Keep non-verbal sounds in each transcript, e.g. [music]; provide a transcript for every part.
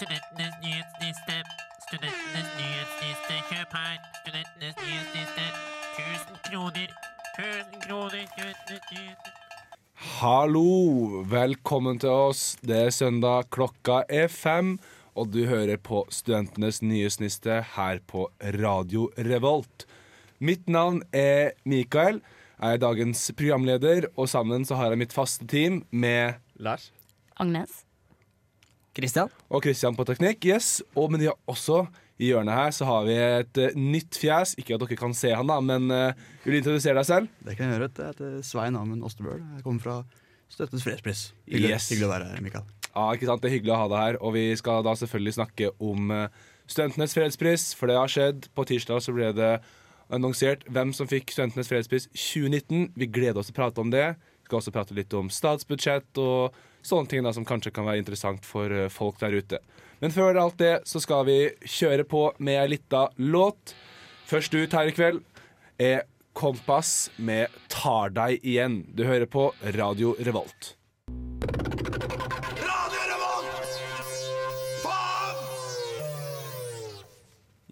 Studentenes nyhetsliste. Studentenes nyhetsliste. Kjøp her. Studentenes nyhetsliste. 1000 kroner. 1000 kroner. Studentenes nyhetsliste. Hallo, velkommen til oss. Det er søndag, klokka er fem, og du hører på Studentenes nyhetsliste her på Radio Revolt. Mitt navn er Mikael. Jeg er dagens programleder, og sammen så har jeg mitt faste team med Lars. Agnes. Kristian. og Christian på teknikk. Yes, og Men de har også i hjørnet her så har vi et uh, nytt fjes. Ikke at dere kan se han, da, men uh, vil du introdusere deg selv? Det kan jeg gjøre. Jeg heter Svein Amund Ostebøl. Jeg kommer fra Støttens fredspris. Hyggelig, Yes. hyggelig å være her, Mikael. Ja, ikke sant? Det er hyggelig å ha deg her, og vi skal da selvfølgelig snakke om uh, Studentenes fredspris, for det har skjedd. På tirsdag så ble det annonsert hvem som fikk Studentenes fredspris 2019. Vi gleder oss til å prate om det. Vi skal også prate litt om statsbudsjett og sånne ting da som kanskje kan være interessant for eh, folk der ute. Men før alt det så skal vi kjøre på med ei lita låt. Først ut her i kveld er Kompass med 'Tar deg igjen'. Du hører på Radio Revolt. Radio Revolt! Faen!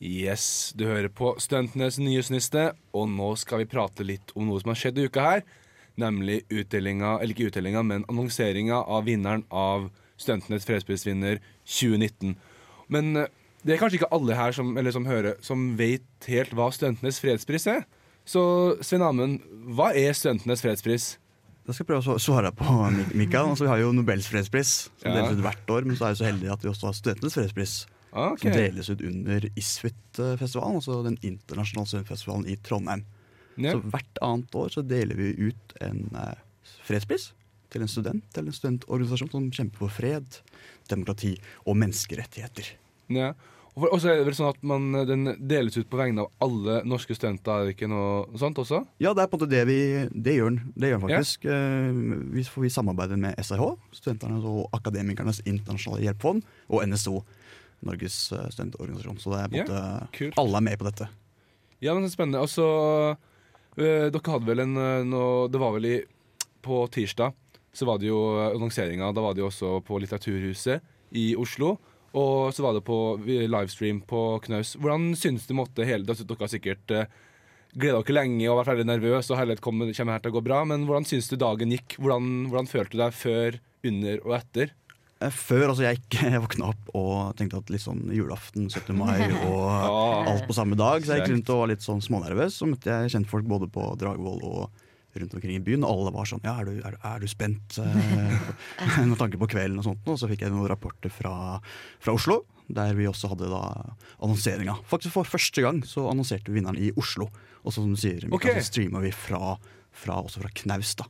Yes, du hører på Studentenes nyhetsniste, og nå skal vi prate litt om noe som har skjedd i uka her. Nemlig utdelinga, eller ikke utdelinga, men annonseringa av vinneren av Studentenes fredsprisvinner 2019. Men eh, det er kanskje ikke alle her som, eller som hører, som vet helt hva Studentenes fredspris er. Så Svein Amund, hva er Studentenes fredspris? Da skal jeg prøve å svare på, Mikael. Altså, vi har jo Nobels fredspris, som Ja. deles ut hvert år. Men så er vi så heldige at vi også har Studentenes fredspris, okay. som deles ut under Isfit-festivalen, altså den internasjonale studentfestivalen i Trondheim. Ja. Så hvert annet år så deler vi ut en eh, fredspris til en student eller en studentorganisasjon som kjemper for fred, demokrati og menneskerettigheter. Ja. Og så er det vel sånn at man, den deles ut på vegne av alle norske studenter, er det ikke noe sånt også? Ja, det er på en måte det vi Det gjør den, det gjør den faktisk. Eh, Vi, for vi samarbeider med SIH, Studenternes og Akademikernes internasjonale hjelpefond, og NSO, Norges eh, studentorganisasjon. Så det er på en måte kult. alle er med på dette. Ja, men det er spennende. Og så Dere hadde vel en noe, Det var vel i På tirsdag så var det jo øh, annonseringa. Da var det jo også på Litteraturhuset i Oslo. Og så var det på livestream på Knaus. Hvordan syns du måtte hele det? Dere har sikkert gleda dere lenge og vært veldig nervøse, og herlighet kommer, kommer her til å gå bra. Men hvordan syns du dagen gikk? Hvordan, hvordan følte du deg før, under og etter? Eh, Før altså jeg, gikk, [laughs] jeg våkna opp og tenkte at litt sånn julaften, 17. mai [laughs] og Ah. alt på samme dag. Så jeg gikk rundt og var litt sånn smånervøs. Så møtte jeg kjentfolk både på Dragvoll og rundt omkring i byen. Og alle var sånn Ja, er du, er, er du spent? Eh, [laughs] med tanke på kvelden og sånt. Og så fikk jeg noen rapporter fra, fra Oslo. Der vi også hadde da annonseringa. Faktisk For første gang så annonserte vi vinneren i Oslo. Og så som du sier, Mikael, Ok. så streama vi fra, fra, også fra Knaus. da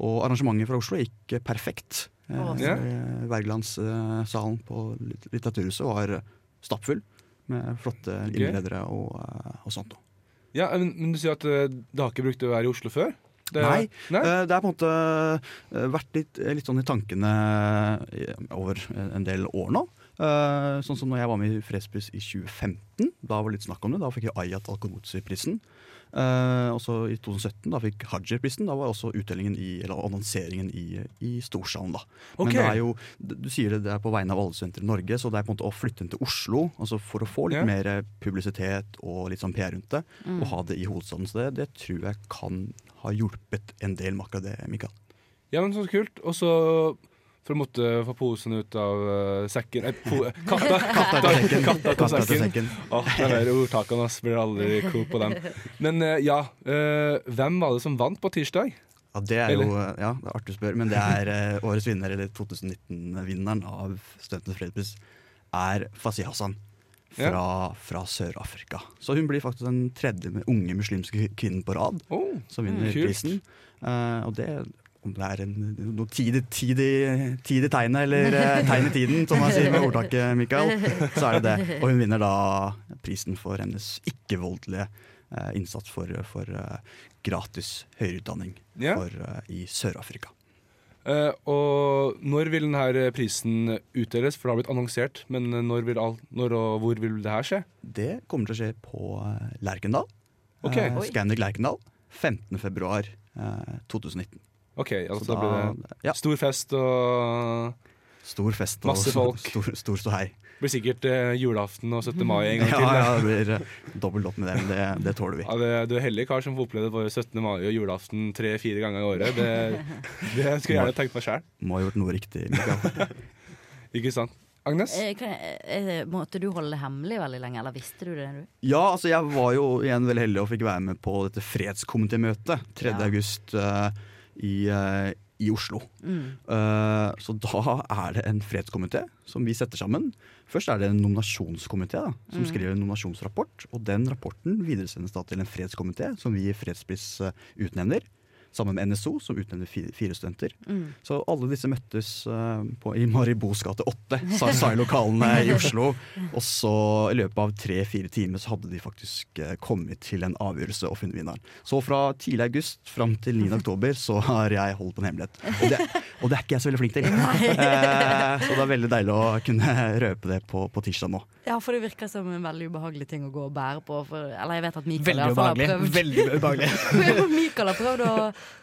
Og arrangementet fra Oslo gikk perfekt. Så- eh, Wergelandssalen på Litteraturhuset var stappfull med flotte innredere og, eh, og sånt. Ja, men, men du sier at uh, det har ikke brukt å være i Oslo før? Det, Nei. Nei? Det har på en måte vært litt, litt sånn i tankene over en del år nå. Sånn som når jeg var med i Fredspris i 2015. Da var det litt snakk om det. Da fikk jeg Ayat Alkorotsi-prisen. Eh, også i 2017 da fikk Hajer-prisen. Da var også utdelingen i, eller annonseringen i, i Storsalen. da. Men okay. det er jo, du sier det, det er på vegne av alle studenter i Norge, så det er på en måte å flytte den til Oslo altså for å få litt yeah. mer publisitet og litt sånn PR rundt det, og ha det i hovedstaden. Så det, det tror jeg kan ha hjulpet en del med akkurat det, Mikael. Ja, men så kult. Og så for å måtte få posen ut av uh, sekken eh, po [laughs] Katta! Katta. Katta Katta til sekken. sekken. Åh, de ordtakene ass, blir aldri klok på dem. Men uh, ja, uh, hvem var det som vant på tirsdag? Ja, det er jo ja, det er artig å spørre, men det er årets vinner, eller 2019-vinneren av Studentenes fredspris, er Fasi Hassan fra, fra Sør-Afrika. Så hun blir faktisk den tredje unge muslimske kvinnen på rad Oh, som vinner prisen. Og det om det er en, noe tid, tid, tid i tegnet, eller eh, tegn i tiden, som man sier med ordtaket, Mikael, så er det det. Og hun vinner da prisen for hennes ikke-voldelige eh, innsats for, for uh, gratis høyere utdanning Ja. for, uh, i Sør-Afrika. Uh, og når vil denne prisen utdeles? For det har blitt annonsert. Men når, vil all, når og hvor vil det her skje? Det kommer til å skje på Lerkendal. Okay. Scandic Lerkendal. 15. februar 2019. OK, altså da, da blir det ja, stor fest og Stor fest og Masse folk. [laughs] stor, stor ståhei. Det blir sikkert eh, julaften og 17. mai en gang [laughs] Ja, til. ja, det blir eh, dobbelt opp med det, men det, det tåler vi. Ja, det, du er heldig kar som får oppleve både 17. mai og julaften tre-fire ganger i året. Det, det skulle jeg gjerne tenkt meg sjøl. Må ha gjort noe riktig. [laughs] Ikke sant? Agnes? Eh, kan jeg, eh, måtte du holde det hemmelig veldig lenge, eller visste du det? du? Ja, altså jeg var jo igjen veldig heldig og fikk være med på dette fredskomitémøtet 3. Ja. august i, eh, i Oslo. Mm. Uh, så da er det en fredskomité som vi setter sammen. Først er det en nominasjonskomité som Mm. skriver en nominasjonsrapport. Og den rapporten videresendes da til en fredskomité som vi i Fredspris eh, utnevner. Sammen med NSO, som utnevner fire, studenter. Mm. Så alle disse møttes eh, på, i Maribos gate 8, sa SAI-lokalene i Oslo. [laughs] Og så i løpet av tre-fire timer så hadde de faktisk eh, kommet til en avgjørelse og funnet vinneren. Så fra tidlig august fram til 9. oktober så har jeg holdt på en hemmelighet. Og det, og det er ikke jeg så veldig flink til. [laughs] Eh, så det er veldig deilig å kunne røpe det på, på tirsdag nå. Ja, for det virker som en veldig ubehagelig ting å gå og bære på. For, eller jeg vet at Mikael Veldig har prøvd. Veldig ubehagelig. [laughs] Mikael har prøvd å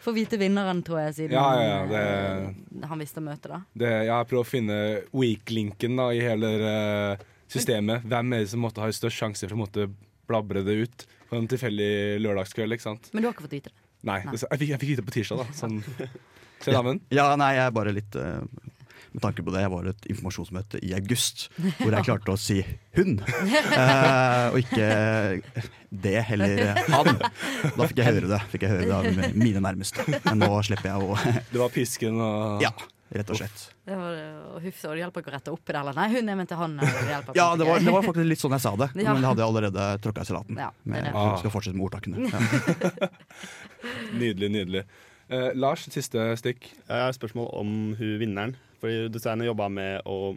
få vite vinneren, tror jeg, siden Ja, ja, ja, det- eh, han visste møtet. da. Det, jeg har prøvd å finne weak-linken da, i hele uh, systemet. Hvem er det som måtte ha størst sjanse for å måtte blabre det ut på en tilfeldig lørdagskveld? ikke sant? Men du har ikke fått vite det. Nei, Nei. jeg fikk, jeg fikk vite det på tirsdag. da sånn. [laughs] Damen. Ja, nei, jeg er bare litt eh, Med tanke på det, jeg var et informasjonsmøte i august hvor jeg klarte å si 'hun', eh, og ikke det eller han. Da fikk jeg høre det Fikk jeg høre det av mine nærmeste. Men nå slipper jeg å Det var pisken og Ja, rett og slett. Det var og huff, og det hjelper ikke å rette opp i det eller Nei, hun er ment til han. eller Det Ja, det var, det var faktisk litt sånn jeg sa det, Ja. men det hadde jeg allerede tråkka i salaten. Ja, Men jeg skal fortsette med ordtakene. Ja. [laughs] Nydelig, nydelig. Eh, Lars, siste stikk. Jeg har et spørsmål om hun vinneren. Fordi du sa jobba med å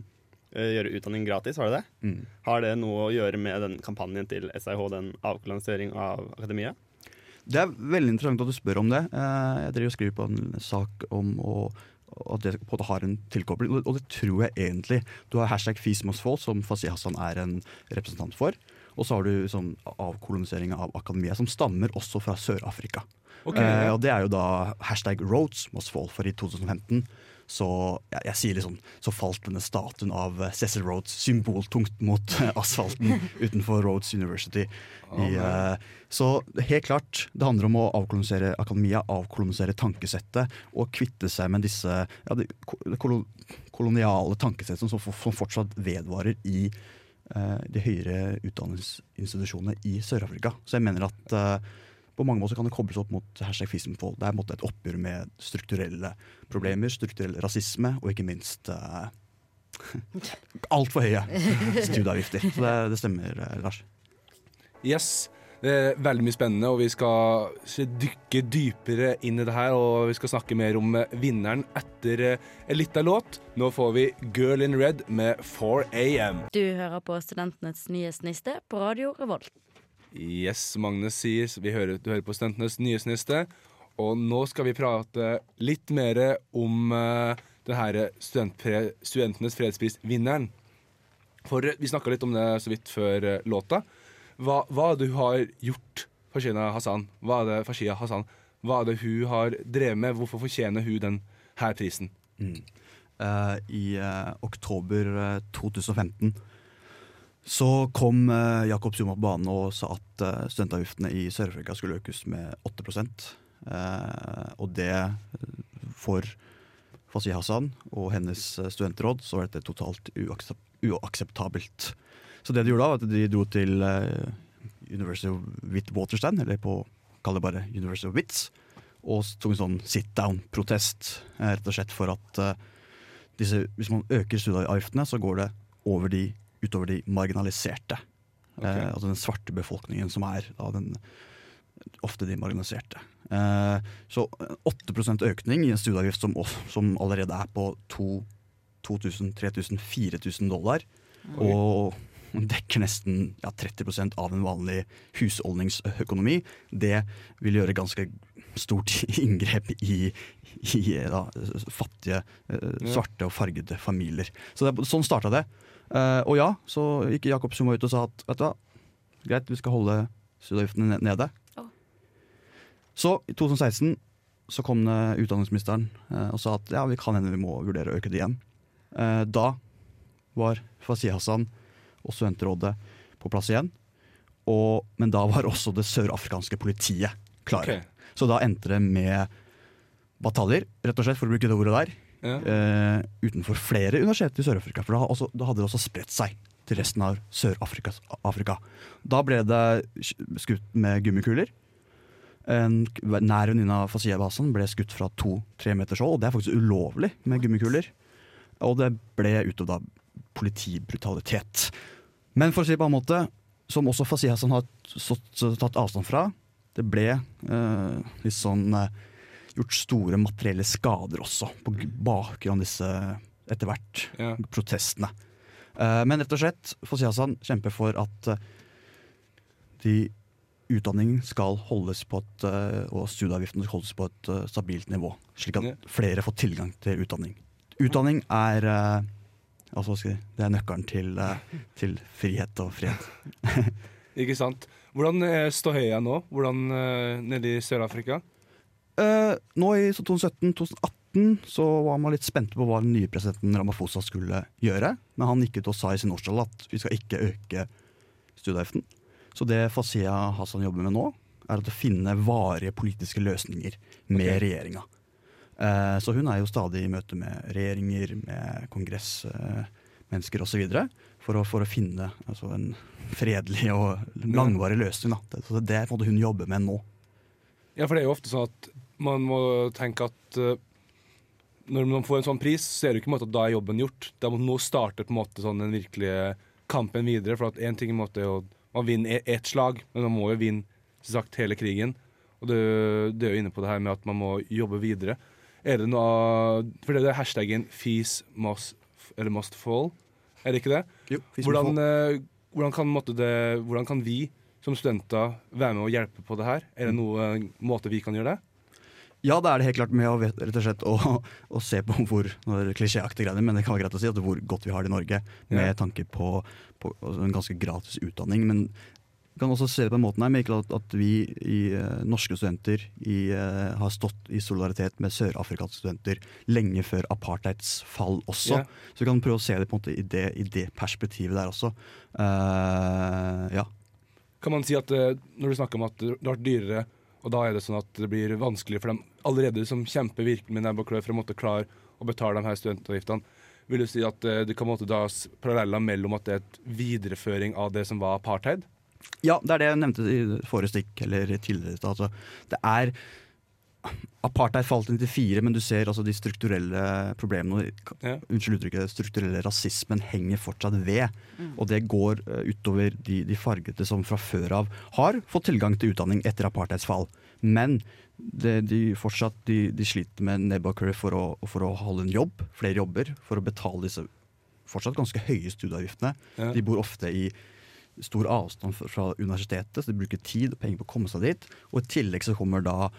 eh, gjøre utdanning gratis, var det det? Mm. Har det noe å gjøre med den kampanjen til SIH, den avkolonisering av akademia? Det er veldig interessant at du spør om det. Eh, Jeg driver og skriver på en sak om å, at det på en måte har en tilkobling, og- det tror jeg egentlig. Du har hashtag FISMOSFOL, som Fasi Hassan er en representant for. Og så har du sånn avkolonisering av akademia, som stammer også fra Sør-Afrika. Ok, Eh, og det er jo da hashtag Roads must fall, for i 2015 så jeg, jeg sier liksom, så falt denne statuen av eh, Cecil Rhodes symboltungt mot eh, asfalten [laughs] utenfor Rhodes University. I, uh, så helt klart, det handler om å avkolonisere akademia, avkolonisere tankesettet og kvitte seg med disse ja, de ko- koloniale tankesettene som, som, fortsatt vedvarer i uh, de høyere utdanningsinstitusjonene i Sør-Afrika. Så jeg mener at eh, på mange måter kan det kobles opp mot hashtag FISMFOL. Det er måte et oppgjør med strukturelle problemer, strukturell rasisme og ikke minst uh, [laughs] altfor høye studieavgifter. Så det, det stemmer, eh, Lars. Yes. Det er veldig mye spennende, og vi skal dykke dypere inn i det her. Og vi skal snakke mer om eh, vinneren etter en liten låt. Nå får vi Girl in Red med 4AM. Du hører på Studentenes nye sniste på Radio Revolt. Yes, Magnus sier vi hører, Du hører på Studentenes nyhetsniste. Og nå skal vi prate litt mer om uh, her studentpre, Studentenes fredsprisvinneren. For eh, vi snakka litt om det så vidt før uh, låta. Hva, hva hun har gjort, Fashina Hassan? Hva er det Fashia Hassan? Hva er det hun har drevet med? Hvorfor fortjener hun den her prisen? Uh, I uh, oktober eh, 2015 så kom uh, Jakob Zuma på banen og sa at uh, studentavgiftene i Sør-Afrika skulle økes med 8 Eh, Og det eh, for Fasi Hassan og hennes eh, studentråd så var dette totalt uaksep uakseptabelt. Så det de gjorde da, var at de dro til eh, University of Witwatersrand, eller på kall det bare University of Wits, og tok en sånn sit down-protest, eh, rett og slett for at eh, disse, hvis man øker studieavgiftene, så går det over de, utover de marginaliserte. Okay. Eh, altså den svarte befolkningen som er da, den, ofte de marginaliserte. Eh, så 8% økning i en studieavgift som, som allerede er på 2000-3000-4000 dollar, og [laughs] dekker nesten ja, 30% av en vanlig husholdningsøkonomi, det vil gjøre ganske stort [laughs] inngrep i, i da, fattige, eh, svarte og fargede familier. Så det, sånn starta det. Eh, og ja, så gikk Jakob Zuma ut og sa at vet du hva, greit, vi skal holde studieavgiftene nede. Oh. Så i 2016 så kom det utdanningsministeren eh, og sa at ja, vi kan hende vi må vurdere å øke det igjen. Eh, da var Fasi Hassan og studentrådet på plass igjen. Og, men da var også det sørafrikanske politiet klare. Okay. Så da endte det med bataljer, rett og slett, for å bruke det ordet der, Eh, utenfor flere universiteter i Sør-Afrika. For da, også, da hadde det også spredt seg til resten av Sør-Afrika. Da ble det skutt med gummikuler. En nær venninne av Fasia Basan ble skutt fra to-tre meters hold, og det er faktisk ulovlig med gummikuler. Og det ble utøvd av politibrutalitet. Men for å si det på en måte, som også Hassan har tatt avstand fra, det ble eh, litt sånn eh, gjort store materielle skader også, på bakgrunn av disse etter hvert Ja. protestene. Uh, men rett og slett, Fasia Hassan kjemper for at uh, de utdanningen skal holdes på et, eh, og studieavgiften holdes på et stabilt nivå, slik at flere får tilgang til utdanning. Utdanning er altså, det er nøkkelen til, til frihet og fred. [laughs] Ikke sant. Hvordan er Høya nå? Hvordan nede i Sør-Afrika? Eh, nå i 2017-2018 så var man litt spente på hva den nye presidenten Ramaphosa skulle gjøre. Men han gikk ut og sa i sin årstale at vi skal ikke øke studieavgiften. Så det Fasiya Hassan jobber med nå, er å finne varige politiske løsninger med okay. regjeringa. Uh, så hun er jo stadig i møte med regjeringer, med kongressmennesker osv. For, å- for å finne altså, en fredelig og langvarig løsning. Da. Det, så det er på en måte hun jobber med nå. Ja, for det er jo ofte sånn at man må tenke at eh, når man får en sånn pris, så er det ikke måte at da er jobben gjort. Da må nå starte på en måte sånn den virkelige kampen videre. For at én ting måte er å man vinner e- ett slag, men man må jo vinne sagt, hele krigen. Og det, det er jo inne på det her med at man må jobbe videre. Er det noe For det er hashtaggen 'fees must, eller must fall', er det ikke det? Jo, Hvordan, eh, hvordan, kan, måte det, hvordan kan vi som studenter være med og hjelpe på det her? Er det noen måte vi kan gjøre det? Ja, det er det helt klart med å, rett og, slett, å, å se på hvor klisjéaktige greier, men det kan være greit å si at hvor godt vi har det i Norge, med Ja. tanke på, på en ganske gratis utdanning. Men vi kan også se det på den måten her, med at, at vi i, eh, norske studenter i, eh, har stått i solidaritet med sørafrikanske studenter lenge før apartheids fall også. Ja. Så vi kan prøve å se det på en måte i det, i det perspektivet der også. Uh, ja. Kan man si at når du snakker om at det har vært dyrere, og da er det sånn at det blir vanskelig for dem allerede som kjemper virkelig med nebb og klør for å måtte klare å betale de her studentavgiftene, vil du si at eh, det kan måtte dras paralleller mellom at det er et videreføring av det som var apartheid? Ja, det er det jeg nevnte i forrige stikk, eller tidligere. Altså, det er Apartheid falt inn til fire, men du ser altså de strukturelle problemene Ja. Unnskyld uttrykket, strukturelle rasismen henger fortsatt ved. Og det går eh, utover de, de fargete som fra før av har fått tilgang til utdanning etter apartheids fall. Men det, de fortsatt de, de sliter med og for, å- for å holde en jobb, flere jobber, for å betale disse fortsatt ganske høye studieavgiftene. Ja. De bor ofte i stor avstand fra- universitetet, så de bruker tid og penger på å komme seg dit. Og i tillegg så kommer da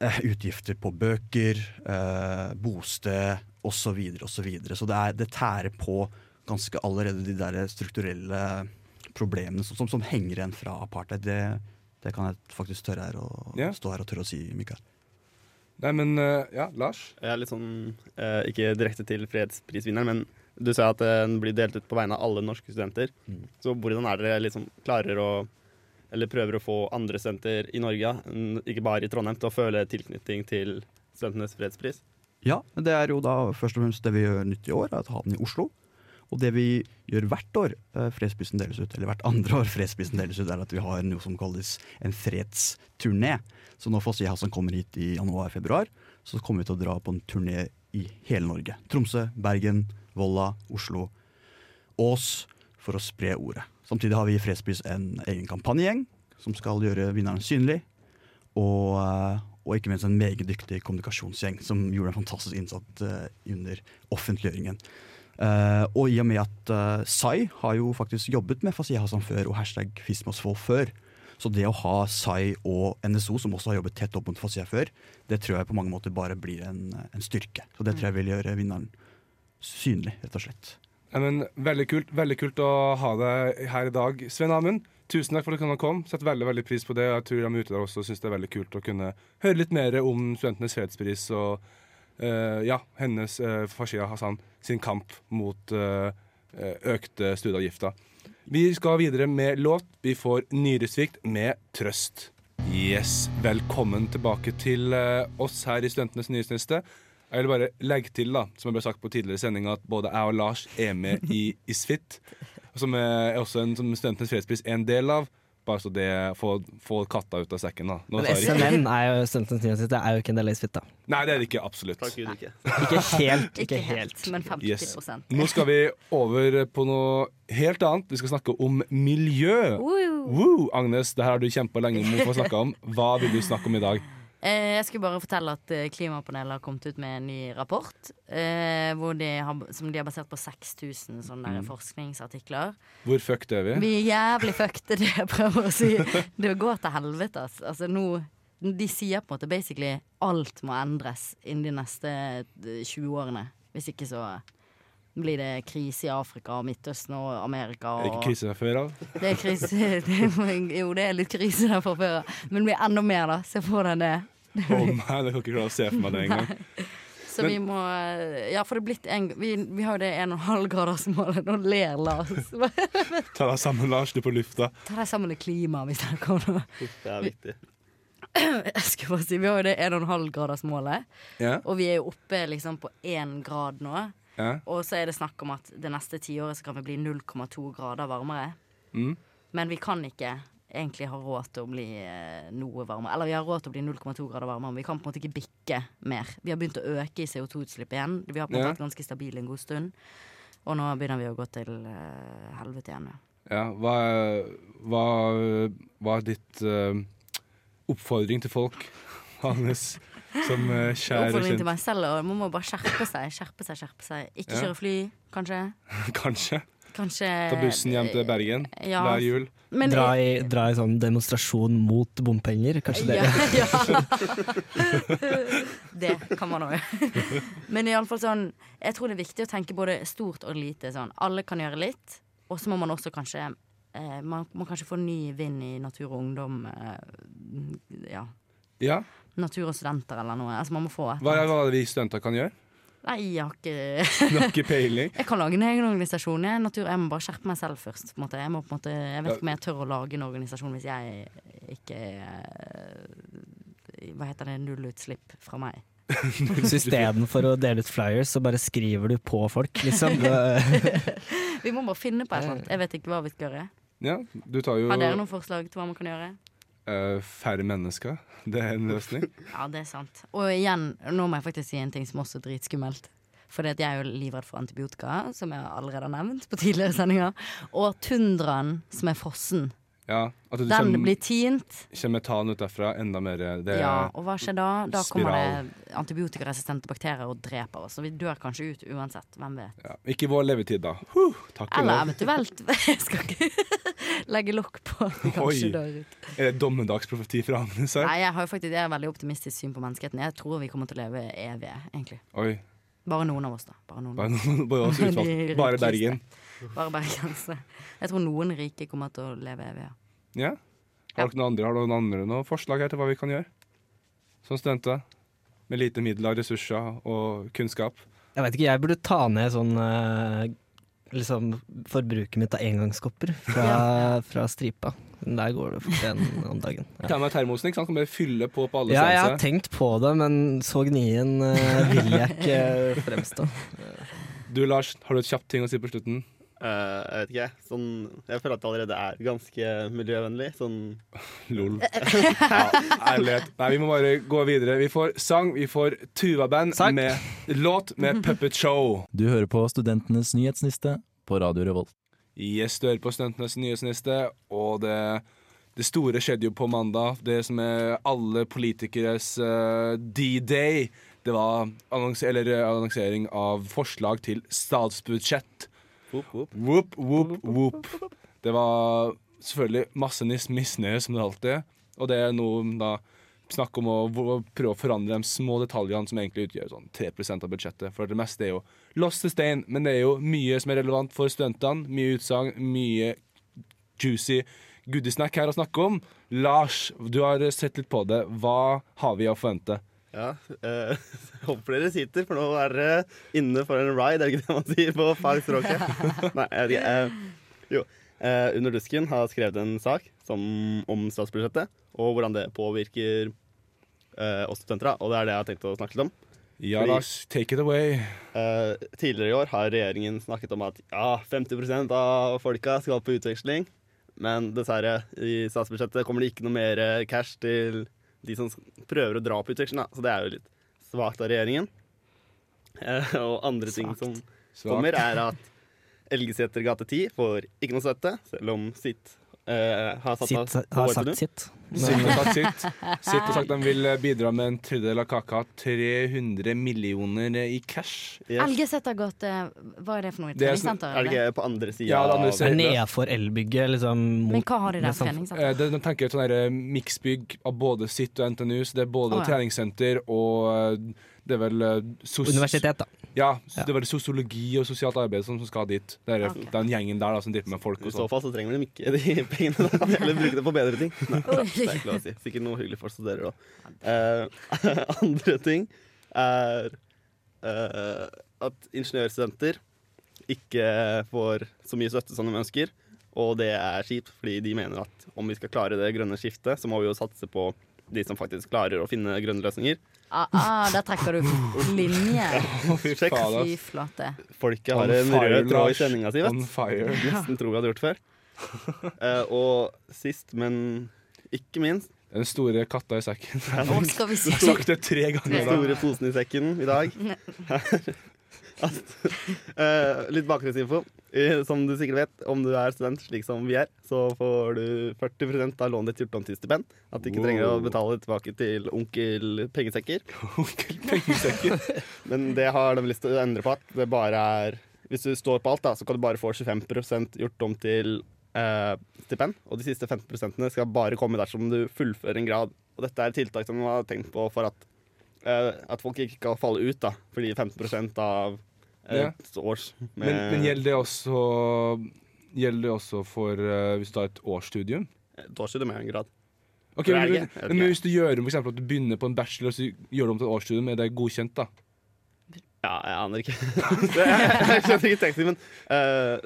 utgifter på bøker, eh, bosted osv. Så, videre, og så, så det, er, det tærer på ganske allerede de der strukturelle problemene som, som, som henger igjen fra apartheid. Det, det kan jeg faktisk tørre her å Ja. stå her og tørre å si, Mikael. Nei, men eh, ja, Lars? Jeg er litt sånn, eh, Ikke direkte til fredsprisvinneren, men du sa at eh, den blir delt ut på vegne av alle norske studenter. Mm. Så hvordan er dere liksom klarer å Eller prøver å få andre senter i Norge, ikke bare i Trondheim, til å føle tilknytning til Studentenes fredspris? Ja, men det er jo da først og fremst det vi gjør nytt i år, er å ha den i Oslo. Og det vi gjør hvert år eh, fredsprisen deles ut, eller hvert andre år fredsprisen deles ut, er at vi har noe som kalles en fredsturné. Så når Fosse som kommer hit i januar-februar, så kommer vi til å dra på en turné i hele Norge. Tromsø, Bergen, Volla, Oslo, Ås, for å spre ordet. Samtidig har vi i Fredspris en egen kampanjegjeng som skal gjøre vinneren synlig. Og, eh, og ikke minst en meget dyktig kommunikasjonsgjeng som gjorde en fantastisk innsats eh, under offentliggjøringen. Eh, og i og med at uh, Sai har jo faktisk jobbet med Fasiha Hassan før og hashtag Fismosvold før, så det å ha Sai og NSO, som også har jobbet tett opp mot Fasiha før, det tror jeg på mange måter bare blir en, en styrke. Så det tror jeg vil gjøre vinneren synlig, rett og slett. Nei, men Veldig kult veldig kult å ha deg her i dag. Svein Amund, tusen takk for at du komme. Setter veldig veldig pris på det. Jeg tror de ute der også syns det er veldig kult å kunne høre litt mer om Studentenes fredspris og uh, ja, hennes uh, Fashia Hassan sin kamp mot eh, økte studieavgifter. Vi skal videre med låt. Vi får Nyresvikt med Trøst. Yes, velkommen tilbake til oss her i Studentenes nyhetsliste. Jeg vil bare legge til, da, som jeg ble sagt på tidligere sending, at både jeg og Lars er med i Isfit. Som er også en som Studentenes fredspris er en del av. Bare så det får få katta ut av sekken, da. Nå Men. SNN er jo Studentens nyhetssted, det er jo ikke en del av Isfit, da. Nei, det er det ikke. Absolutt. Takk Gud ikke. Ikke helt. [laughs] Ikke helt, men 50 Yes. Nå skal vi over på noe helt annet. Vi skal snakke om miljø. Woo. Woo! Agnes, det her har du kjempa lenge med å få snakke om. Hva vil du snakke om i dag? Eh, jeg skulle bare fortelle at eh, Klimapanelet har kommet ut med en ny rapport. Eh, hvor de har, som de har basert på 6000 sånne mm. forskningsartikler. Hvor fucked er vi? Vi er jævlig fucked, [laughs] det jeg prøver å si. Det går til helvete, ass. Altså, nå, de sier på en måte basically alt må endres innen de neste eh, 20 årene. Hvis ikke så blir det krise i Afrika, Midtøsten og Amerika. Er det ikke krise der før av? det er krise. [laughs] Det er, jo, det er litt krise der fra før av. Men det blir enda mer, da. Se for deg det. Å nei, jeg kan ikke klare å se for meg det engang. Så Men- vi må Ja, for det er blitt en Vi, vi har jo det 1,5-gradersmålet. Nå ler Lars. [laughs] Ta deg sammen, Lars. Du er på lufta. Ta deg sammen med klimaet vi snakker om nå. Det er viktig. [clears throat] Jeg skulle bare si, Vi har jo det 1,5-gradersmålet, Ja? og vi er jo oppe liksom på én grad nå. Ja. Og så er det snakk om at det neste tiåret så kan vi bli 0,2 grader varmere. Mm. Men vi kan ikke egentlig ha råd til å bli eh, noe varmere. Eller vi har råd til å bli 0,2 grader varmere, men vi kan på en måte ikke bikke mer. Vi har begynt å øke i CO2-utslipp igjen. Vi har på en måte vært ganske stabile en god stund. Og nå begynner vi å gå til eh, helvete igjen. ja. Hva, hva, hva er ditt uh, oppfordring til folk, Agnes, som uh, kjære Oppfordring til meg selv og man må bare skjerpe seg. Skjerpe seg, skjerpe seg. Ikke Ja. kjøre fly, kanskje. [laughs] Kanskje Kanskje ta bussen hjem til Bergen Ja, hver jul. men Dra i, dra i sånn demonstrasjon mot bompenger, kanskje det. Ja, ja. [laughs] det kan man òg. Men i alle fall sånn Jeg tror det er viktig å tenke både stort og lite. Sånn. Alle kan gjøre litt, og så må man også kanskje eh, Man må kanskje få ny vind i Natur og Ungdom. Eh, ja. Ja. Natur og studenter eller noe. Altså man må få et Hva er hva er det vi studenter kan gjøre? Nei, jeg har ikke [laughs] Du har ikke peiling? Jeg kan lage en egen organisasjon. Jeg, natur, jeg må bare skjerpe meg selv først. På en måte. Jeg, må, på en måte, jeg vet ikke om jeg tør å lage en organisasjon hvis jeg ikke eh, Hva heter det? Nullutslipp fra meg. [laughs] Så istedenfor å dele ut flyers, så bare skriver du på folk, liksom. [laughs] Vi må bare finne på et eller annet. Jeg vet ikke hva vi skal gjøre. Ja, du tar jo Har dere noen forslag til hva man kan gjøre? Eh, færre mennesker. [laughs] Det er en løsning. [laughs] Ja, det er sant. Og igjen, nå må jeg faktisk si en ting som også er dritskummelt. For jeg er jo livredd for antibiotika, som jeg allerede har nevnt på tidligere sendinger. Og tundraen som er frossen. Ja, at Den kommer, blir tint. kommer metan ut derfra enda mer. Det er, Ja, og hva skjer da? Da kommer spiral. det antibiotikaresistente bakterier og dreper oss. Og vi dør kanskje ut uansett. Hvem vet. ja, Ikke vår levetid, da. Huh, takk Eller eventuelt [laughs] Jeg skal ikke [laughs] legge lokk på at vi kanskje Oi. dør ut. Er det dommedagsprofeti fra Agnes her? Nei, jeg har jo faktisk er veldig optimistisk syn på menneskeheten. Jeg tror vi kommer til å leve evig, egentlig. Oi. Bare noen av oss, da. Bare noen. Bare, noen- bare oss. [laughs] Bare. Bergen. Bare bergensere. Jeg tror noen rike kommer til å leve evig. Ja. Ja? Har dere noen andre, har noen andre noen forslag her til hva vi kan gjøre? Som studenter? Med lite midler, ressurser og kunnskap. Jeg vet ikke, jeg burde ta ned sånn eh, liksom forbruket mitt av engangskopper fra, fra stripa. Der går det fort en om dagen. Ja. Ta med termosen, ikke sant? Kan bare fylle på på alle Ja, jeg har tenkt på det, men så gnien eh, vil jeg ikke fremstå. Du Lars, har du et kjapt ting å si på slutten? Eh, jeg vet ikke, sånn Jeg føler at det allerede er ganske miljøvennlig. Sånn [laughs] Lol. [laughs] Ja, ærlighet. Nei, vi må bare gå videre. Vi får sang, vi får Tuva-band med låt med [laughs] Puppet Show. Du hører på Studentenes nyhetsniste på Radio Revolt. Yes, du hører på Studentenes nyhetsniste, og det, det store skjedde jo på mandag. Det som er alle politikeres uh, D-day. Det var annons eller, eh, annonsering av forslag til statsbudsjett. Whoop, whoop. Whoop. Det var selvfølgelig masse misnøye, som det alltid er. Og det er noe da snakk om å prøve å forandre de små detaljene som egentlig utgjør sånn 3% av budsjettet. For det meste er jo lost to stein, men det er jo mye som er relevant for studentene. Mye utsagn, mye juicy goodiesnack her å snakke om. Lars, du har sett litt på det. Hva har vi å forvente? Ja, eh, [laughs] håper dere sitter, for nå er dere inne for en ride, er det ikke det man sier på fagspråket? [laughs] Nei, jeg vet ikke. Eh, jo. Eh, Under dusken har skrevet en sak som, om statsbudsjettet, og hvordan det påvirker eh, oss studenter. da, Og det er det jeg har tenkt å snakke litt om. Ja, Fordi- Lars, take it away. Eh, tidligere i år har regjeringen snakket om at ja, 50% av folka skal på utveksling. Men dessverre, i statsbudsjettet kommer det ikke noe mer eh, cash til de som prøver å dra på utveksling. Så det er jo litt svakt av regjeringen. Eh, og andre ting som kommer, er at Elgeseter gate 10 får ikke noe støtte, selv om sitt har satt Sitt har sagt sitt. Sitt har og sagt sitt. Sitt og sagt [laughs] de vil bidra med en tredjedel av kaka. 300 millioner i cash. Yes. gått hva er det for noe? Det er sånn- Er på andre sida Ja, det andre siden. Nedafor elbygget, liksom. Men hva har de der? er sant. Treningssenter? Eh, De, de tenker et sånn eh, miksbygg av både sitt og NTNU. Så det er både oh, ja. treningssenter og eh, det er vel eh, sos Universitet, da. Ja, Ja. det er vel sosiologi og sosialt arbeid som, som skal dit. Det er okay. den gjengen der da, som driver med folk I så sånn. fall så trenger de ikke de pengene. Da Eller bruke det på bedre ting. Nei, det er ikke lov å si. Sikkert noe hyggelig for studerer, òg. Uh, [laughs] andre ting er uh, at ingeniørstudenter ikke får så mye støtte som de ønsker. Og det er kjipt, fordi de mener at om vi skal klare det grønne skiftet, så må vi jo satse på de som faktisk klarer å finne grønne løsninger. Ah, ah, der trekker du linje. [laughs] Fy flate. Folket har en rød tråd i sendinga si, vet du. Nesten tror vi hadde gjort før. Uh, [laughs] og sist, men ikke minst, Den store katta i sekken. Å, skal vi si sagt det tre ganger. Den store posen i sekken i dag. [laughs] At, uh, [laughs] litt bakgrunnsinfo. Som du sikkert vet, om du er student slik som vi er, så får du 40% av lånet ditt gjort om til stipend. At du ikke trenger å betale tilbake til onkel pengesekker. [laughs] Onkel pengesekker. [laughs] Men det har de lyst til å endre på. At det bare er Hvis du står på alt, da, så kan du bare få 25% gjort om til eh, stipend. Og de siste 15% skal bare komme dersom du fullfører en grad. Og dette er tiltak som man har tenkt på for at, at folk ikke skal falle ut, da. Fordi 15% av Ja. års med Men, men gjelder det også Gjelder det også for eh, hvis du har et årsstudium? et årsstudium er en grad. Okay, men, men. Jeg men. Hvis du gjør om for eksempel at du begynner på en bachelor og så gjør du om til et årsstudium, er det godkjent da? Ja, jeg aner ikke. [laughs] Det- jeg skjønner ikke teksten, men uh,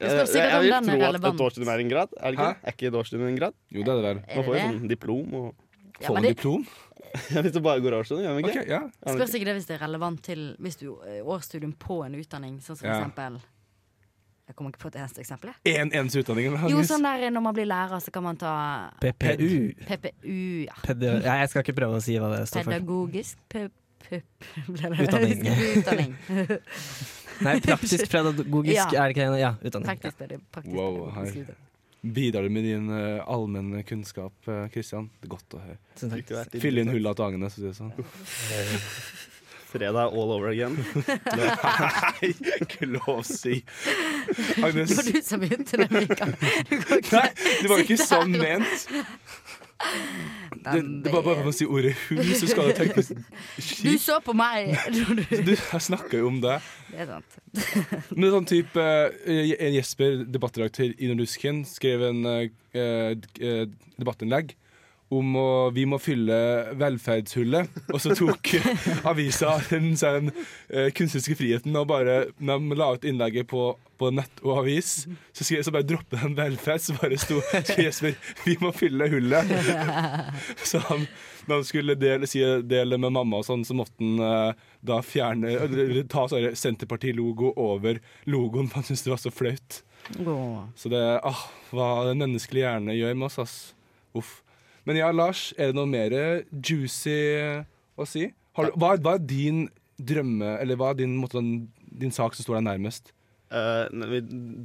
Det står jeg vil tro at et årsstudium er en grad. Er det ikke? Er ikke et årsstudium en grad? Jo, det er det vel. Man får jo det det? sånn diplom og Ja, Får man diplom? [laughs] Hvis du bare går årsstudium, gjør man ikke? Okay, ja. Spørs ikke. det hvis det er relevant til Hvis du eh, årsstudium på en utdanning, sånn som for Ja. eksempel Jeg kommer ikke på et eneste eksempel. En eneste utdanning. Jo, sånn der når man blir lærer, så kan man ta PPU. PPU, ja. Pede ja, jeg skal ikke prøve å si hva det står for. Pedagogisk det- Utdanning. [laughs] utdanning. Nei, praktisk [laughs] pedagogisk, Ja. er det ikke det? Ja, utdanning. Praktisk, det, praktisk Wow, pedagogisk. Bidrar du med din uh, allmenne kunnskap, Kristian. Uh, Det er godt å høre. Fylle inn hullet til Agnes, for å si det sånn. [laughs] Fredag all over again. [laughs] Nei, ikke lov å si. Agnes Det var du som begynte den vika. Du kan ikke Nei, det var jo ikke sånn ment. Det, det var bare for å si ordet hun, så skal [laughs] du kjipt. Du så på meg! [laughs] du- jeg snakker jo om det. Det er sant. [laughs] Men det sånn type eh, en Jesper, debattredaktør i Nordusken, skrev en uh, debattinnlegg om å, vi må fylle velferdshullet. Og så tok [laughs] avisa den den eh, kunstneriske friheten og bare Når de la ut innlegget på, på nett og avis, så, skrev, så bare droppet de velferd, så bare sto Jesper 'Vi må fylle hullet'. [laughs] Så han, når han skulle dele, si, dele med mamma og sånn, så måtte han eh, da fjerne eller Ta sånn Senterparti-logo over logoen, for han syntes det var så flaut. Så det ah, hva den menneskelige hjerne gjør med oss, ass. Uff. Men ja, Lars, er det noe mer juicy å si? Har hva, hva er din drømme, eller hva er din, måte, din, din sak som står deg nærmest? Uh,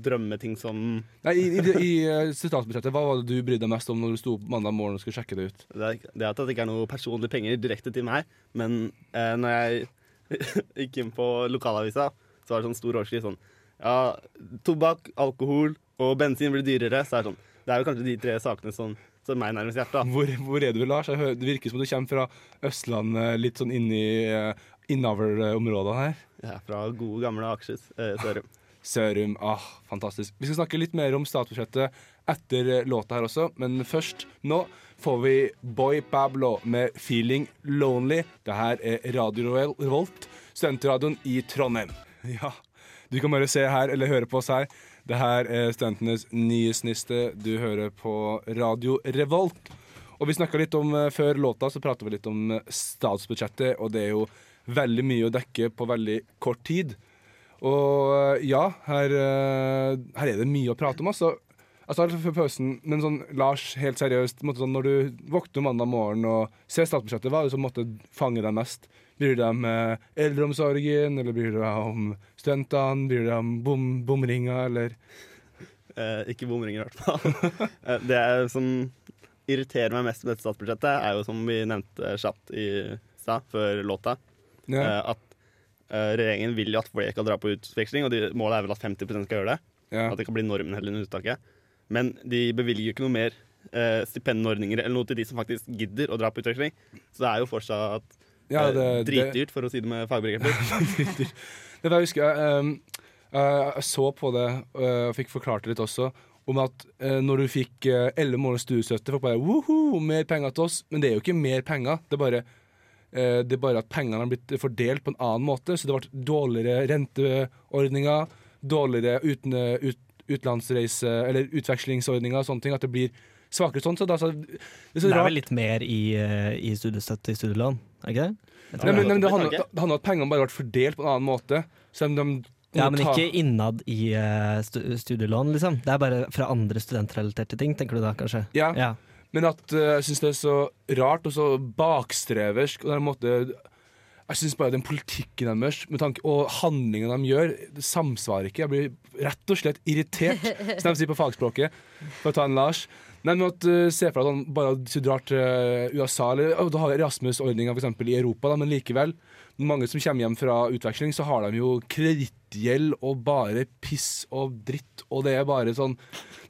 drømmeting som Nei, I, i, i eh, statsbudsjettet, hva var det du brydde deg mest om når du sto opp mandag morgen og skulle sjekke det ut? Det er, det er at det ikke er noe personlige penger direkte til meg, men uh, når jeg [laughs] gikk inn på lokalavisa, så var det sånn stor overskrift sånn Ja, tobakk, alkohol og bensin blir dyrere. Så er det sånn Det er jo kanskje de tre sakene som står meg nærmest hjertet. Hvor, hvor er du, Lars? Hører, det virker som du kommer fra Østlandet, litt sånn inni uh, innavlområdene her. Er fra gode, gamle Akershus. Eh, Sørum. [laughs] Sørum. Ah, fantastisk. Vi skal snakke litt mer om statsbudsjettet etter eh, låta her også, men først nå får vi Boy Pablo med 'Feeling Lonely'. Det her er Radio Revolt, studentradioen i Trondheim. [laughs] Ja, du kan bare se her eller høre på oss her. Det her er studentenes nye sniste. Du hører på Radio Revolt. Og vi snakka litt om eh, Før låta så prata vi litt om eh, statsbudsjettet, og det er jo veldig mye å dekke på veldig kort tid. Og eh, ja, her, her er det mye å prate om, altså. Altså pausen, men sånn, Lars, helt seriøst, måtte sånn, når du våkner mandag morgen og ser statsbudsjettet, hva er det som måtte fange deg mest? Bryr du deg om eh, eldreomsorgen, eller bryr du deg om studentene? Bryr du deg om bom, bomringer, eller Eh, ikke bomringer, i hvert fall. [laughs] Eh, det som irriterer meg mest med dette statsbudsjettet, er jo som vi nevnte kjapt i stad, før låta, ja. eh, at regjeringen vil jo at flere skal dra på utveksling, og de, målet er vel at 50% skal gjøre det. ja. At det kan bli normen heller enn uttaket. Men de bevilger jo ikke noe mer eh, stipendordninger eller noe til de som faktisk gidder å dra på utveksling. Så det er jo fortsatt ja, eh, det, dritdyrt, for å si det med fagbegreper. [laughs] Det jeg husker jeg, ehm, eh, jeg så på det eh, og fikk forklart det litt også, om at eh, når du fikk elleve måneders studiestøtte, folk bare woho, mer penger til oss. Men det er jo ikke mer penger. Det er bare, eh, det er bare at pengene har blitt fordelt på en annen måte. Så det ble dårligere renteordninger, dårligere uten, ut, utenlandsreise- eller utvekslingsordninger og sånne ting. At det blir svakere sånn. Så det, er så, det er så Det er vel litt mer i, eh, i studiestøtte i studielån, er ikke det? Nei, men, men det handler om at pengene bare ble fordelt på en annen måte. Så de, de, Ja, men ta- ikke innad i eh, studielån, liksom. Det er bare fra andre studentrelaterte ting, tenker du da, kanskje? Ja, Ja. Men at uh, jeg syns det er så rart og så bakstreversk. Og det er en måte Jeg syns bare den politikken deres med tanke, og handlingene de gjør, det samsvarer ikke. Jeg blir rett og slett irritert, som de sier på fagspråket, for å ta en Lars. Nei, men at uh, Se for deg sånn, bare du drar til USA, eller oh, du har Erasmus-ordninga f.eks. i Europa, da, men likevel. Mange som kommer hjem fra utveksling, så har de jo kredittgjeld og bare piss og dritt. Og det er bare sånn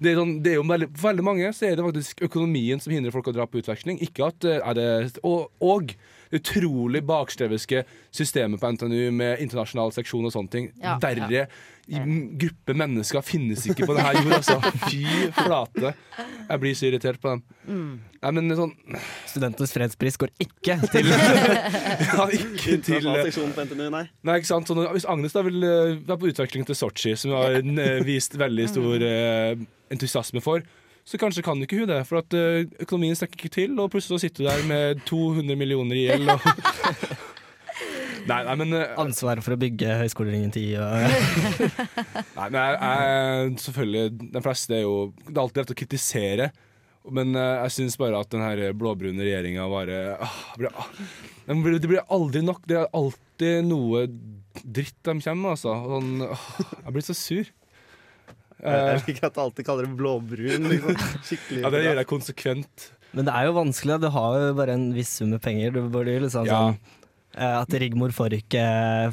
det er, sånn, det er jo veldig, veldig mange så er det faktisk økonomien som hindrer folk å dra på utveksling. Ikke at eh, er det Og, og utrolig bakstreverske systemet på NTNU med internasjonal seksjon og sånne ting. Ja, Verre gruppe mennesker finnes ikke på denne jorda, altså. [laughs] Fy flate. Jeg blir så irritert på dem. Nei, men sånn Studentenes fredspris går ikke [laughs] til ja, Ikke til på NTNU, nei. Nei, ikke sant? Så når, hvis Agnes da vil eh, være på utveksling til Sotsji, som hun har eh, vist veldig stor [laughs] eh, entusiasme for, så kanskje kan ikke hun det. For at eh, økonomien strekker ikke til, og plutselig så sitter du der med 200 millioner i gjeld. [laughs] Nei, nei, men eh, ansvaret for å bygge Høgskoleringen 10 og [laughs] Nei, men jeg, jeg, selvfølgelig De fleste er jo Det er alltid lett å kritisere. Men eh, jeg syns bare at den her blå-brune regjeringa bare ah, blir, ah, blir- Det blir aldri nok. Det er alltid noe dritt de kommer med, altså. Sånn, ah, jeg blir så sur. Jeg Eh, liker at du alltid kaller det blåbrun. Liksom. Skikkelig ja, det gjør jeg konsekvent. Men det er jo vanskelig, du har jo bare en viss sum med penger. Du burde jo liksom Ja. sånn eh, At Rigmor får ikke,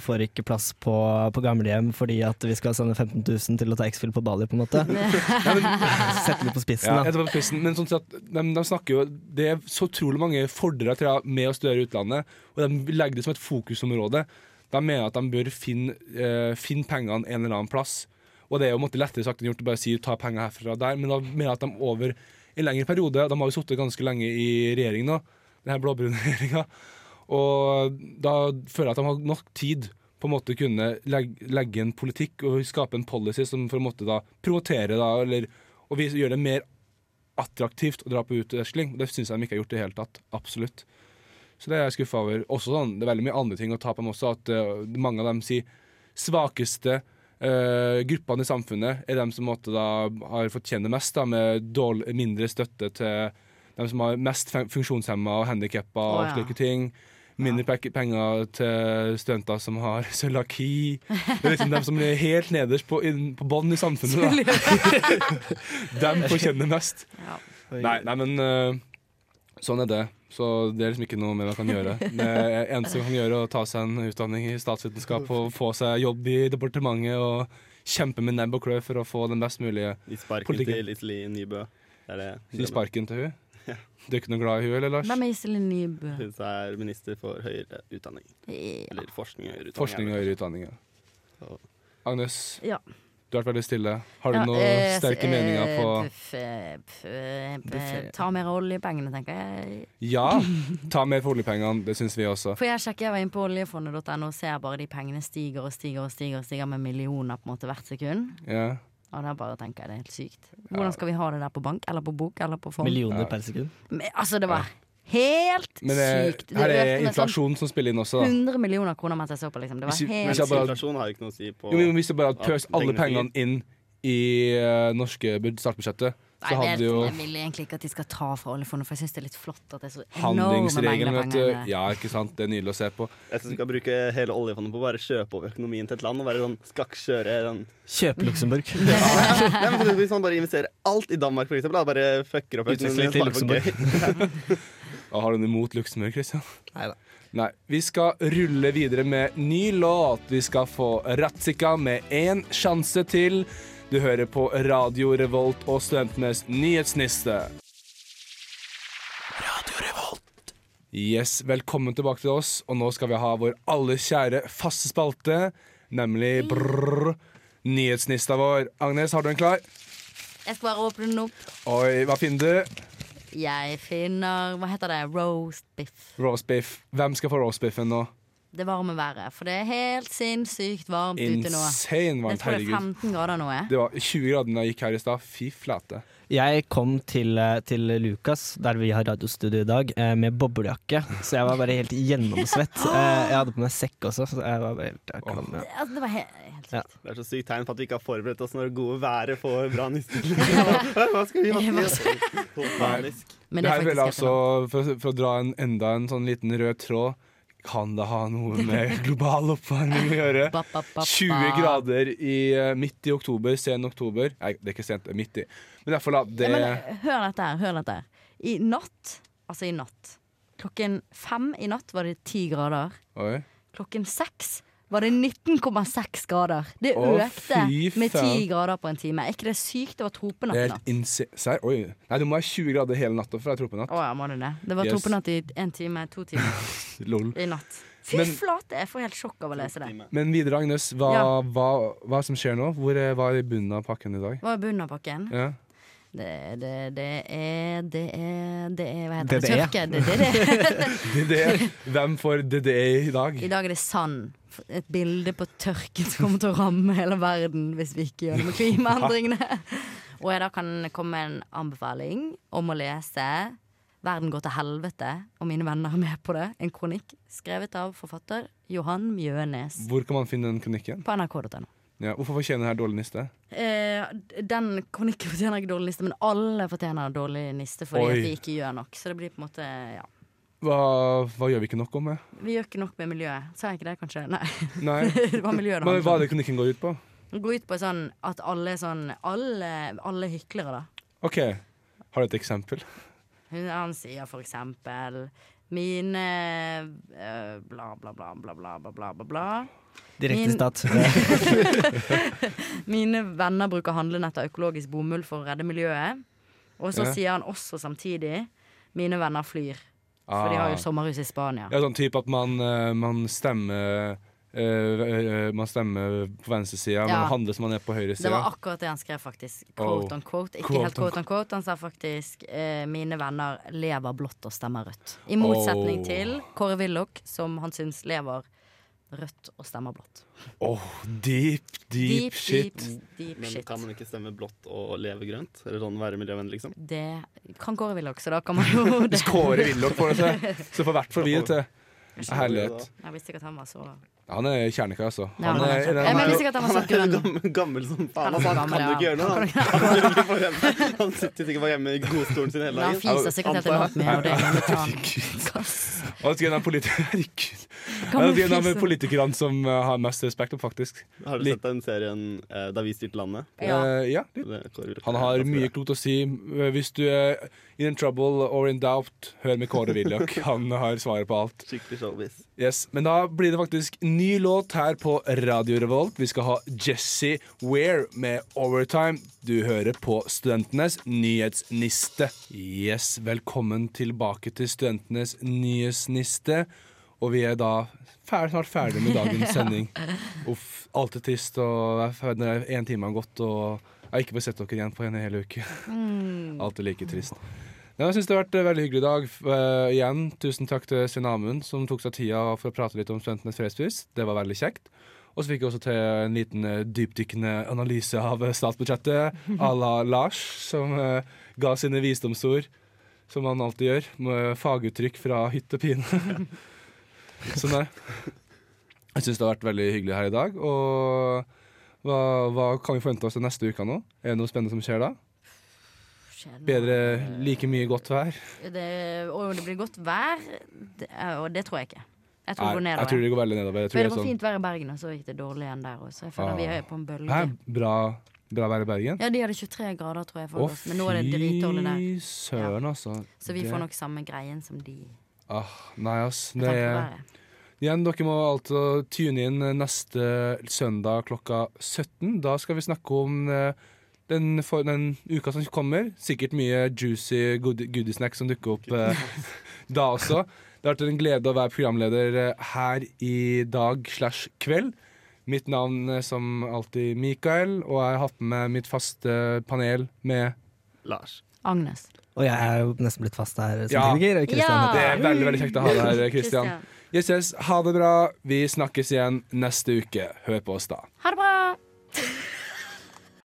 får ikke plass på, på gamlehjem fordi at vi skal sende 15 000 til å ta X-Fill på Bali, på en måte. [laughs] [laughs] Sette det på spissen, Ja, da. på spissen, men sånn at de, de snakker jo Det er så utrolig mange fordeler tror jeg, med å studere utlandet, og de legger det som et fokusområde. De mener at de bør finne, uh, finne pengene en eller annen plass. Og det er jo måtte, lettere sagt enn gjort å bare si ta penger herfra og der, men da mener jeg at de over en lengre periode De har jo sittet ganske lenge i regjering nå, denne blå-brune [laughs] regjeringa, og da føler jeg at de har nok tid på en måte kunne legge, legge en politikk og skape en policy som for en måte da provoterer da, eller og vi gjør det mer attraktivt å dra på utveksling. Det syns jeg de ikke har gjort i det hele tatt. Absolutt. Så det er jeg skuffa over. Også sånn, Det er veldig mye andre ting å ta på dem også. At uh, mange av dem sier svakeste eh, gruppene i samfunnet er de som måtte, da, har fått kjenne mest, da, med dårlig, mindre støtte til de som har mest fun- funksjonshemma og handikappa og Å, ja. slike ting. Mindre ja. penger til studenter som har [laughs] cøliaki. Liksom de som er helt nederst på, på bånn i samfunnet. Da. [laughs] dem får kjenne mest. Ja. Nei, nei men øh, sånn er det. Så det er liksom ikke noe mer man kan gjøre. [laughs] Det eneste man kan gjøre, er å ta seg en utdanning i statsvitenskap og få seg jobb i departementet og kjempe med nebb og klør for å få den best mulige politikken. Gi sparken Politikken. til Iselin Nybø. Er. Gi sparken til hun [laughs] Du er ikke noe glad i hun, eller Lars? Hvem er Iselin Nybø? Hun er minister for høyere utdanning. Ja. Eller forskning og høyere utdanning. Forskning og høyere utdanning. Ja. Agnes, Ja. Du har vært veldig stille. Har du Ja, noen øh, sterke øh, meninger på buff, eh, buff, b- Buffet. Ta mer oljepengene, tenker jeg. Ja, [laughs] ta mer for oljepengene. Det syns vi også. For jeg sjekker, jeg var inne på oljefondet.no og ser bare de pengene stiger og stiger og stiger og stiger med millioner på en måte hvert sekund. Ja. Og da bare tenker jeg det er helt sykt. Hvordan skal vi ha det der på bank, eller på bok, eller på fond? Millioner Ja. per sekund. Men, altså, det var helt Men det, sykt. her er økte med sånn inflasjon som spiller inn også. da. 100 millioner kroner mens jeg så på, liksom. Det var Hvis helt hvis jeg bare- Inflasjon har ikke noe å si på Jo, men Hvis du bare hadde pøst alle pengene inn i uh, norske bud- statsbudsjettet, så Nei, hadde det, jo jeg vil egentlig ikke at de skal ta fra oljefondet, for jeg syns det er litt flott at det er så enorme handlingsregelen, mengder vet du. Ja, ikke sant. Det er nydelig å se på. Jeg syns vi skal bruke hele oljefondet på å bare kjøpe over økonomien til et land og være sånn skakkjøre den Kjøpe Luxembourg. [laughs] Nei, men Hvis man bare investerer alt i Danmark, for eksempel, da bare fucker opp Utveksling til [laughs] for har du noe imot Luxembourg, Christian? Neida. Nei. Vi skal rulle videre med ny låt. Vi skal få Ratzika med én sjanse til. Du hører på Radio Revolt og Studentenes nyhetsniste. Radio Revolt. Yes, velkommen tilbake til oss. Og nå skal vi ha vår alle kjære faste spalte, nemlig brrr, nyhetsnista vår. Agnes, har du en klar? Jeg skal bare åpne den opp. Oi, hva finner du? Jeg finner Hva heter det? Roast biff. Roast beef. Hvem skal få roast beefen nå? Det varme været. For det er helt sinnssykt varmt ute nå. Insane Jeg varmt, tror det er 15 grader nå. jeg. Det var 20 grader da jeg gikk her i stad. Fy flate. Jeg kom til, eh, til Lukas, der vi har radiostudio i dag, eh, med boblejakke. Så jeg var bare helt gjennomsvett. [gasps] Eh, Jeg hadde på meg sekk også, så jeg var bare helt jeg klam, ja. Det, altså, det var he helt Ja. Det er så sykt tegn på at vi ikke har forberedt oss når det gode været får bra nisser. [laughs] Hva skal vi ha [laughs] panisk. Men Det er her vil faktisk altså, for, for å dra en, enda en sånn liten rød tråd Kan det ha noe med [laughs] global oppvarming å gjøre? Ba, ba, ba, ba. 20 grader i, eh, midt i oktober, sen oktober. Nei, det er ikke sent, det er midt i. Men derfor, da. Det Ja, men eh, hør dette her. Hør dette her. I natt, altså i natt Klokken fem i natt var det ti grader. Oi. Klokken seks var det 19,6 grader. Det Å, økte fy med ti faen. grader på en time. Er ikke det sykt? Det var Det tropenatt er i helt natt. inse... Serr? Oi. Nei, du må ha 20 grader hele natta for å ha tropenatt. Å ja, må du det? Det var Yes. tropenatt i en time, to timer [laughs] Lol. i natt. Fy Men- flate! Jeg får helt sjokk av å lese det. Men videre, Agnes. Hva, Ja. hva, hva som skjer nå? Hvor er, hva er i bunnen av pakken i dag? Hva er bunnen av pakken? Ja. Det, det, det er Det er Det er Hva heter det? DDE. Tørke. Det, det, det. [laughs] Det, det, hvem får DDE i dag? I dag er det sand. Et bilde på tørken som kommer til å ramme hele verden hvis vi ikke gjør noe med klimaendringene. Og jeg da kan komme med en anbefaling om å lese 'Verden går til helvete', og mine venner er med på det. En kronikk skrevet av forfatter Johan Mjønes Hvor kan man finne den kronikken? på nrk.no. Ja, hvorfor fortjener denne dårlig niste? Eh, den kronikken fortjener ikke dårlig niste, men alle fortjener dårlig niste fordi Oi. at vi ikke gjør nok. Så det blir på en måte ja. Hva, hva gjør vi ikke nok om? med? Vi gjør ikke nok med miljøet. Sa jeg ikke det, kanskje? Nei. Nei. [laughs] det var miljøet Men hva er det kronikken går ut på? Det går ut på sånn at alle er sånn Alle, alle hyklere, da. OK, har du et eksempel? Han sier for eksempel Mine eh, bla, bla, bla, bla, bla, bla, bla, bla, bla. Direkte Min- stat. [laughs] Mine venner bruker handlenett av økologisk bomull for å redde miljøet. Og så Ja. sier han også samtidig Mine venner flyr. For de har jo Ah. sommerhus i Spania. Ja, sånn type at man, eh, man stemmer eh, eh, Man stemmer på venstresida, Ja. man handler som man er på Det var akkurat det han skrev, faktisk. Quote Oh. on quote. Ikke Quote helt quote on quote. Han sa faktisk uh, 'mine venner lever blått og stemmer rødt'. I motsetning Oh. til Kåre Willoch, som han syns lever rødt og stemmer blått. Åh, deep, deep, shit. deep, deep Men shit. kan man ikke stemme blått og leve grønt? Eller sånn være miljøvennlig, liksom? Det kan Kåre Willoch, så da kan man jo det. [laughs] Hvis Kåre Willoch får det til, [laughs] så får hvert fall vi det til. Herlighet. Jeg visste ikke at han var så han er kjerneka, altså. Han er, er, er, er, han er gammel, gammel som faen. Altså, han kan jo ikke gjøre noe. Han, han, han sitter sikkert bare hjemme i godstolen sin hele dagen. Han fiser sikkert etter noe med og. Herregud. [laughs] Gammel Det er en av politikerne som uh, har mest respekt, faktisk. Har du sett den serien uh, Da vi styrte landet? Ja. Uh, ja. Han har mye klokt å si. Eh, Hvis du er in trouble or in doubt, hør med Kåre Willoch. [laughs] Han har svaret på alt. Skikkelig showbiz. Yes, Men da blir det faktisk ny låt her på Radio Revolt. Vi skal ha Jesse Ware med Overtime. Du hører på Studentenes nyhetsniste. Yes, velkommen tilbake til Studentenes nyhetsniste. Og vi er da fer snart ferdig med dagens [laughs] sending. Uff, alt er trist, og det er når én time har gått, og jeg har ikke fått sett dere igjen på en hel uke. Alt er like trist. Ja, jeg syns det har vært en veldig hyggelig dag. Uh, igjen, tusen takk til Svein Amund, som tok seg tida for å prate litt om Studentenes fredspris. Det var veldig kjekt. Og så fikk jeg også til en liten eh, dypdykkende analyse av eh, statsbudsjettet à la Lars, som uh, ga sine visdomsord, som han alltid gjør, med faguttrykk fra hytt og pine. [laughs] så nei. Jeg syns det har vært veldig hyggelig her i dag. Og hva, hva kan vi forvente oss til neste uke nå? Er det noe spennende som skjer da? Skjer? Bedre, like mye godt vær? det, Og det blir godt vær, det, og det tror jeg ikke. Jeg tror det går Nei, jeg tror det går veldig nedover. Det var sånn, fint vær i Bergen, og så gikk det dårlig igjen der òg. Så jeg føler Ah. vi er på en bølge. Hæ, bra, bra vær i Bergen? Ja, de hadde 23 grader, tror jeg, for Å, oss. Men nå er det dritdårlig der. Søren, ja. altså. Så vi Det- får nok samme greien som de. Ah, nei, ass. Det er. Igjen, dere må altså tune inn neste søndag klokka 17. Da skal vi snakke om eh, den, for, den uka som kommer. Sikkert mye juicy goodie, goodie som dukker opp eh, [laughs] da også. Det har vært en glede å være programleder eh, her i dag slash kveld. Mitt navn er som alltid Mikael, og jeg har hatt med mitt faste panel med Lars. Agnes. Og jeg er jo nesten blitt fast her som Ja. tekniker. Ja. Det er veldig veldig kjekt å ha deg her, Kristian. Christian. Yes, yes, ha det bra. Vi snakkes igjen neste uke. Hør på oss da. Ha det bra!